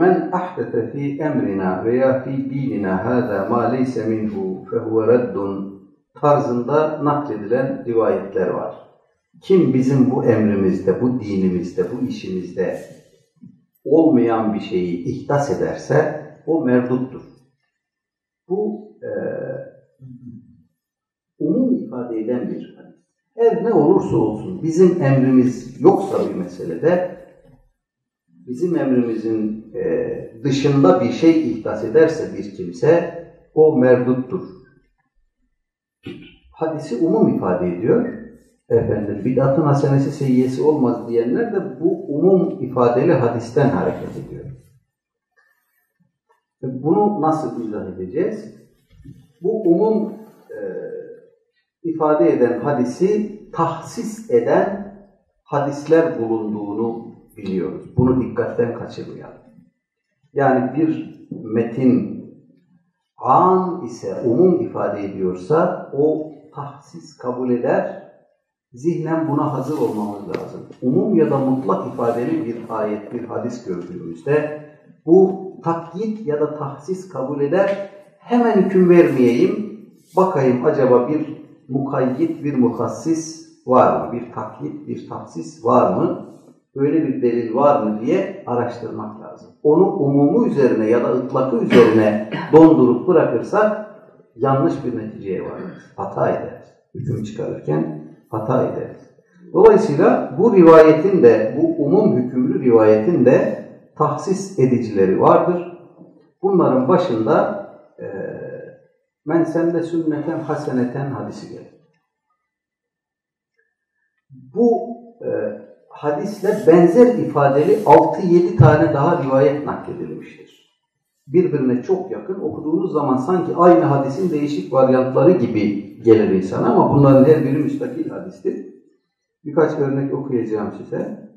Men ahdete fi emrina veya fi dinina hâzâ mâ leyse minhu fehuve reddun tarzında nakledilen rivayetler var. Kim bizim bu emrimizde, bu dinimizde, bu işimizde olmayan bir şeyi ihdas ederse o merduttur. Bu e, umum ifade eden bir hadis. Her ne olursa olsun bizim emrimiz yoksa bir meselede bizim emrimizin e, dışında bir şey ihdas ederse bir kimse o merduttur. Hadisi umum ifade ediyor. Efendim bid'atın hasenesi seyyiyesi olmaz diyenler de bu umum ifadeli hadisten hareket ediyor. Bunu nasıl izah edeceğiz? Bu umum e, ifade eden hadisi tahsis eden hadisler bulunduğunu biliyoruz. Bunu dikkatten kaçırmayalım. Yani bir metin an ise umum ifade ediyorsa o tahsis kabul eder. Zihnen buna hazır olmamız lazım. Umum ya da mutlak ifadeli bir ayet, bir hadis gördüğümüzde bu takyit ya da tahsis kabul eder. Hemen hüküm vermeyeyim. Bakayım acaba bir mukayyit, bir muhassis var mı? Bir takyit, bir tahsis var mı? Böyle bir delil var mı diye araştırmak lazım. Onu umumu üzerine ya da ıtlakı üzerine dondurup bırakırsak yanlış bir neticeye varırız. Hata ederiz. Hüküm çıkarırken hata ederiz. Dolayısıyla bu rivayetin de, bu umum hükümlü rivayetin de tahsis edicileri vardır. Bunların başında e, men sende sünneten haseneten hadisi gelir. Bu e, hadisle benzer ifadeli 6-7 tane daha rivayet nakledilmiştir. Birbirine çok yakın okuduğunuz zaman sanki aynı hadisin değişik varyantları gibi gelir insana ama bunların her biri müstakil hadistir. Birkaç örnek okuyacağım size.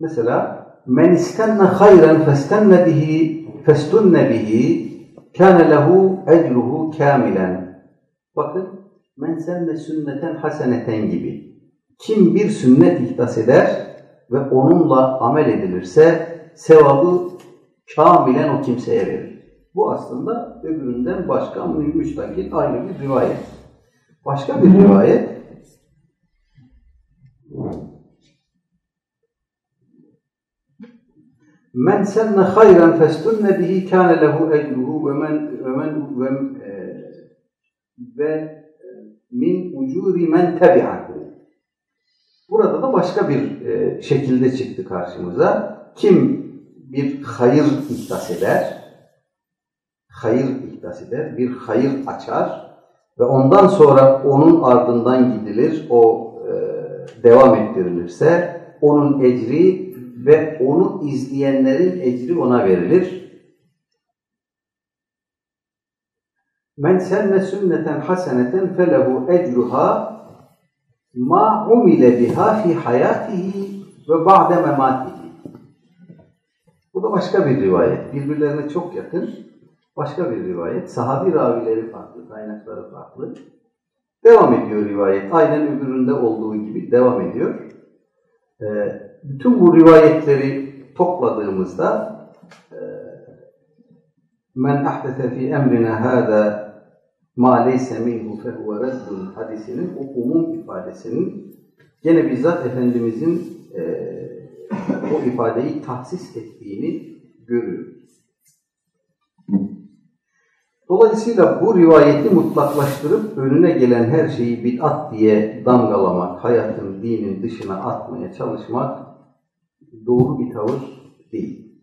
Mesela men istenne hayran festenne bihi festunne bihi kâne lehu ecruhu kâmilen. Bakın men senne sünneten haseneten gibi. Kim bir sünnet ihdas eder ve onunla amel edilirse sevabı kamilen o kimseye verir. Bu aslında öbüründen başka müstakil ayrı bir rivayet. Başka bir rivayet Men senne hayran festunne bihi kâne lehu ecruhu ve men ve men ve, e, ve min ucuri men tebi'ahu. Burada da başka bir e, şekilde çıktı karşımıza. Kim bir hayır ihdas eder, hayır ihdas eder, bir hayır açar ve ondan sonra onun ardından gidilir, o e, devam ettirilirse onun ecri ve onu izleyenlerin ecri ona verilir. Men senne sünneten haseneten felehu ecruha ma umile biha fi hayatihi ve ba'de mematihi. Bu da başka bir rivayet. Birbirlerine çok yakın. Başka bir rivayet. Sahabi ravileri farklı, kaynakları farklı. Devam ediyor rivayet. Aynen öbüründe olduğu gibi devam ediyor. Ee, bütün bu rivayetleri topladığımızda e, men ahdese fi emrina hâdâ ma leyse minhu fehuve reddun hadisinin o umum ifadesinin gene bizzat Efendimizin e, o ifadeyi tahsis ettiğini görüyoruz. Dolayısıyla bu rivayeti mutlaklaştırıp önüne gelen her şeyi bid'at diye damgalamak, hayatın, dinin dışına atmaya çalışmak doğru bir tavır değil.